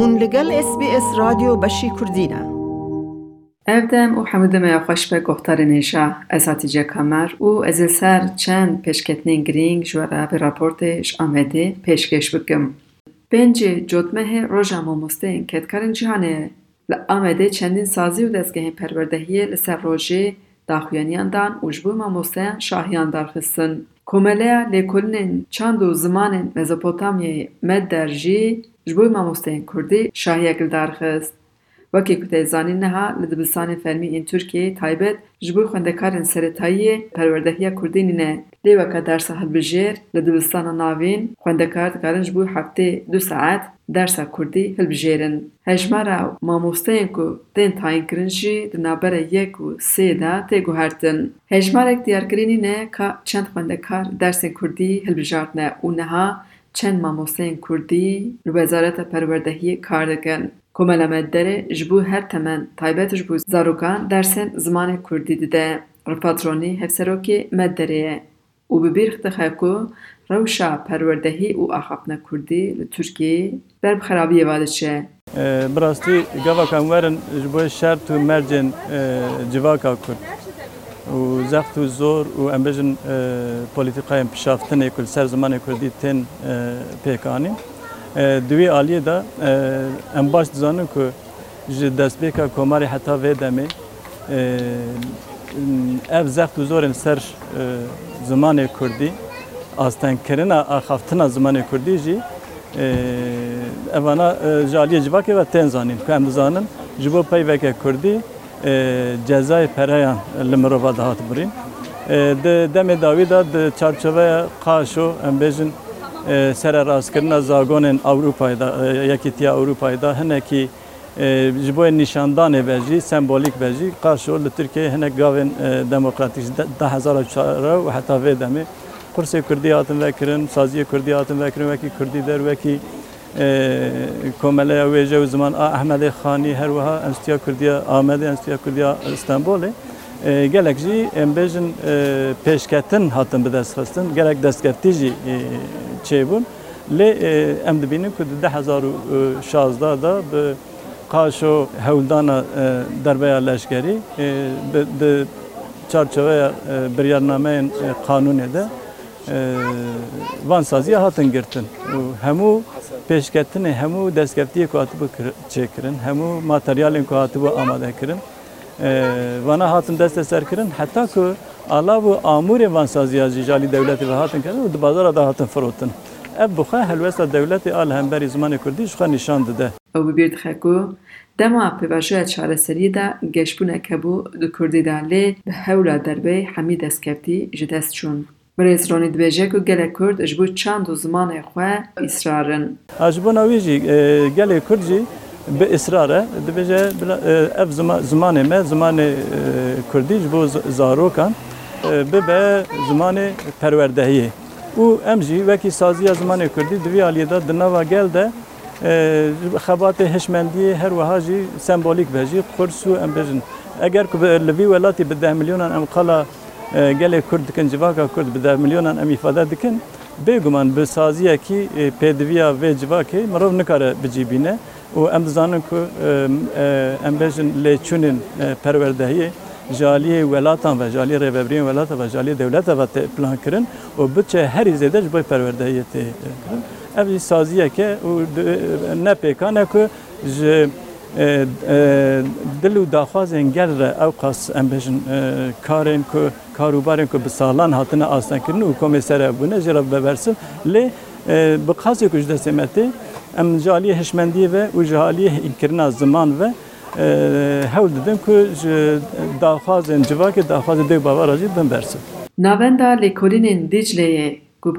هون لگل اس بی اس رادیو بشی کردینه. افدم او حمود ما خوش به گفتار نیشا. از حتیجه کمر او از سر چند پیشکتنین گرینگ جوارا به راپورتش آمده پیشکش بگم. پنج جدمه روژا ماموسته کتکارن جهانه. لآمده چندین سازی و دستگه پروردهی لسر روژه داخویانیان دان اوجبو ماموسته شاهیان دارخستن. کمله لکلنین چند و زمان مزپوتامیه مد ji bo mamosteyên Kurdî şahiyek li darxist. Wekî ku tê zanîn niha li dibistanên fermî ên Tirkiyeyê taybet ji bo xwendekarên serêtayiyê perwerdehiya Kurdî nîne. Lê weka dersa hilbijêr li dibistana navîn, xwendekar dikarin ji bo heftê du saet dersa Kurdî hilbijêrin. Hejmara mamosteyên ku tên tayinkirin jî di navbera yek û sê de tê guhertin. Hejmarek diyarkirî nîne ka çend xwendekar dersên Kurdî hilbijartine û niha çend mamosteyên Kurdî li Wezareta Perwerdehiyê kar dikin. Komela Medderê ji bo her temen taybet ji bo zarokan dersên zimanê Kurdî dide. Rifat Ronî hevserokê Medderê ye û bi bîr dixe ku rewşa perwerdehî û axaptina Kurdî li Tirkiyeyê ber bi xerabiyê ve diçe. Bi rastî Kurd و زخت و زور و ام بجن پولیتیقای پیشافتن کل سر زمان کردی تن پیکانی دوی آلیه دا ام باش دزانو که ji destpêka komarê heta vê demê ev zeft û zorên ser zimanê Kurdî astenkirina axaftina zimanê Kurdî jî evana ji aliyê civakê ve tên zanîn ku em dizanin ji bo peyveke Kurdî جزای پریان لمروا دهات برین د دمه داوی دا د چارچوبه قاشو امبیژن سره راست کردن زاگون اروپای دا یکیتیا اروپای دا هنه کی جبو نشاندان بجی سمبولیک بجی قاشو لترکیه هنه گاون دموکراتیک ده هزار چاره و حتی وی دمه. قرص کردی هاتن وکرن سازی کردی هاتن وکرن وکی کردی در وکی wêje û ziman a Ehmedê Xanî her wiha Enstitûya Kurdiya Amedê Enstitûya Kurdiya İstanbolê gelek jî em bêjin pêşketin hatin bi destxistin gelek destkeftî jî çêbûn lê em dibînin ku di 2016 da bi qaşo hewldana derbeya leşkerî di çarçoveya biryarnameyên qanûnê de وانسازی هاتن گرتن و همو پیشکتن همو دستگفتی که هاتبو چکرن همو ماتریال که هاتبو آماده کرن وانا هاتن دست سر کرن حتی که آلا و آمور وانسازی از جالی دولتی و هاتن کردن و دو بازار دا هاتن فروتن اب بخواه هلوست دولت آل همبری زمان کردیش خواه نشان دده. او ببیر دخکو دما پیواژویا چارەسەری دا گەشتبوونەکە بوو دو کوردیدا لێ بە هەولا دەربەی حەمی دەستکەفتی ji دەست چوون. Birêz Ronî dibêje ku gelek Kurd ji bo çand û zimanê xwe îsrarin. Ha ji bona wî jî gelê Kurd jî bi îsrar e dibêje ev zimanê me zimanê Kurdî ji bo zarokan bibe zimanê perwerdehiyê. û em jî wekî saziya zimanê Kurdî di vî aliyê de di nava gel de xebatê hişmendiyê her wiha jî sembolîk ve jî qurs û em bêjin eger ku li vî welatî bi deh milyonan em qala gelê Kurd dikin civaka Kurd bi deh milyonan em îfade dikin. Bêguman bi saziyekî pêdiviya vê civakê mirov nikare bicîbîne û em dizanin ku em bêjin lêçûnên perwerdehiyê jaliyê welatan ve jaliyê rêveberiyên welata ve jaliyê dewleta ve tê plan kirin. Û biçe herî zêde ji bo perwerdehiyê tê kirin. Ev jî saziyeke û ne pêkan e ku dil û daxwazên gel re ew qas em bêjin karên ku karûbarên ku bi salan hatine astenkirin û komêsere bûne jî re bebersin lê bi qasê ku ji destê me tê em jaliyê hişmendiyê ve û ji haliyê înkirina ziman ve hewl didin ku ji daxwazên civakê daxwazê dê bavara jî bin bersin. Navenda lêkolînên Dicleyê ku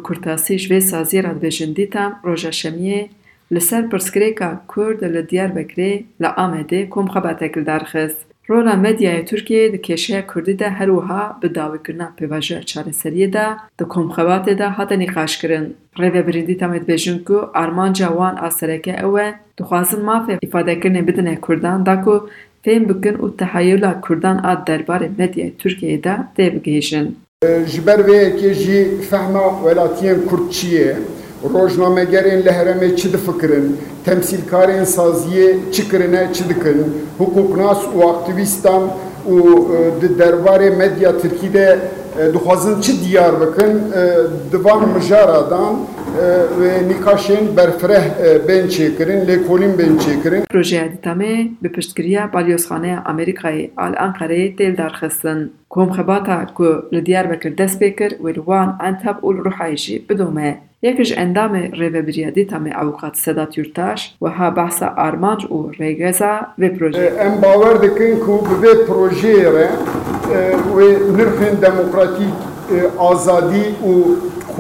li ser pirsgirêka Kurd li Diyarbekirê li Amedê komxebatek li darxist. Rola medyaya Tirkiyeyê di kêşeya Kurdî de her wiha bi dawîkirina pêvajoya çareseriyê de di komxebatê de hate nîqaşkirin. Rêveberîn dîta me dibêjin ku armanca wan a sereke ew e dixwazin mafê îfadekirinê bidine Kurdan da ku fêm bikin û teheyûla Kurdan a derbarê medyaya Tirkiyeyê de tê bigihîjin. ji ber vê yekê jî fehma welatiyên Kurd çi ye rojnamegerên li heremê çi difikirin, temsîlkarên saziyê çi kirine çi dikin, hukuknas û aktivîstan û e, di medya Tirkî de e, dixwazin çi diyar bikin, e, divan mijaradan ee, ve nikashên berfireh e, bên çêkirin, lêkolîn bên çêkirin. Projeya dîtamê bi piştgiriya Balyozxaneya Amerîkayê al Enqereyê têl darxistin. Komxebata ku li Diyarbekir dest pê kir wê li Wan, Enteb û li Rihayê jî bidome. Yek ji endamê rêvebiriya Avukat Sedat Yurtaş wiha behsa armanc û rêgeza vê projeyê. Ee, em bawer dikin ku bi vê projeyê re e, wê nirxên demokratîk e, azadî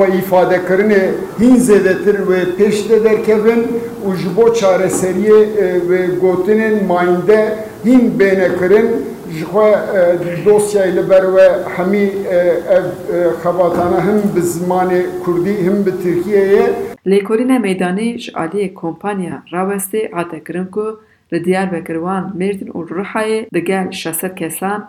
ifade کرنه هین زیدتر و پیشته درکبن و جبو چاره سریه و گوتنین ماینده هین بینه کرن جخوا دوسیای لبر و همی خباتانه هم به زمان کردی هم به ترکیه لیکولین میدانی جعالی کمپانیا راوسته عاده کرن که لدیار بکروان مردن و روحای دگل شست کسان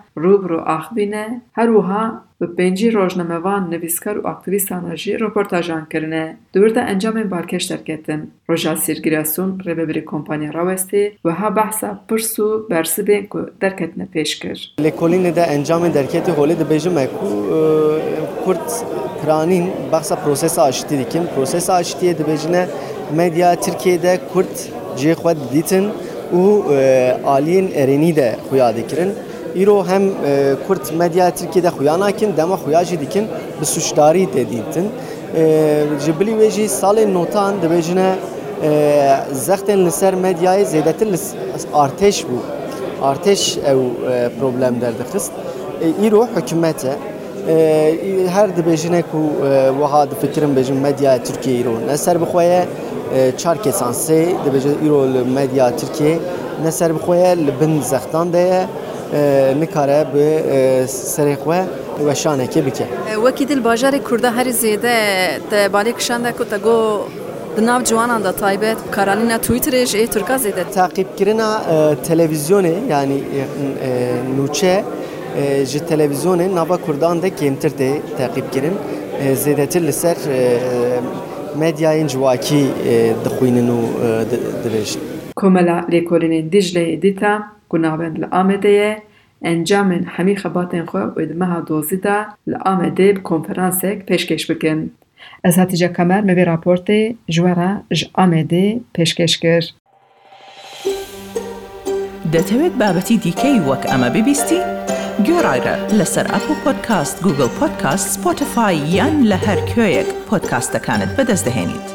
bi pêncî rojnamevan, nivîskar û aktivîstan jî reportajan kirine. Dûr de encamên balkêş derketin. Roja sîrgirya Sun, Rêvebirî Kompanya Rawestê, wiha behsa pirs û bersivên ku derketine pêş kir. Lêkolînê de encamên derketê holê dibêjim me ku e, Kurd piranîn behsa prosesa aşitî dikin. Prosesa aşitiyê dibêjine medya Tirkiyeyê Kurd cihê xwe didîtin û e, aliyên erenî de xuya dikirin. Îro hem e, Kurd medya Tirkiye de xuya nakin, dema xuya jî dikin bi suçdarî tê dîtin. E, Ji bilî wê jî salên notan dibêjine e, zextên li ser medyayê zêdetir li artêş bû. Artêş ew problem derdixist. Îro hikûmet e, her dibêjine ku wiha difikirin bêjin medyaya Tirkiye îro ne ser bixweya çar kesan sê dibêje îro medya Tirkiye ne ser bixweya li bin zextan nikare bi serê xwe weşanekê bike. وەکی دل باژارێ کووردا هەری زێدە بالێ کشاندا کو te got di nav ciwanan da taybet karalîna Twitterê ji ê Tirka zêde Takipkirina televizyonê yani nûçe ji televizyonê nava Kurdan de kêmtir tê teqîbkirin zêdetir li ser medyayên civakî dixwînin û dibêjin. Komela lêkolînên Dicleyê dîta گونابند لە ئامێدەیە ئەنجامن هەمی خەباتێن خۆ وێدمەها دۆزیدا لە ئامێدێ کۆنفرانسێک پێشکەش بکەن. ئەس هاتیجە کەمەر مەبێ راپۆرتێ ژوەرە ژ ئامێدێ پێشکەش کرد. دەتەوێت بابەتی دیکەی وەک ئەمە ببیستی؟ گۆڕایرە لەسەر ئەپ و پۆدکاست گوگل پۆدکاست سپۆتفاای یان لە هەر کوێیەک پۆدکاستەکانت بەدەستدەێنیت.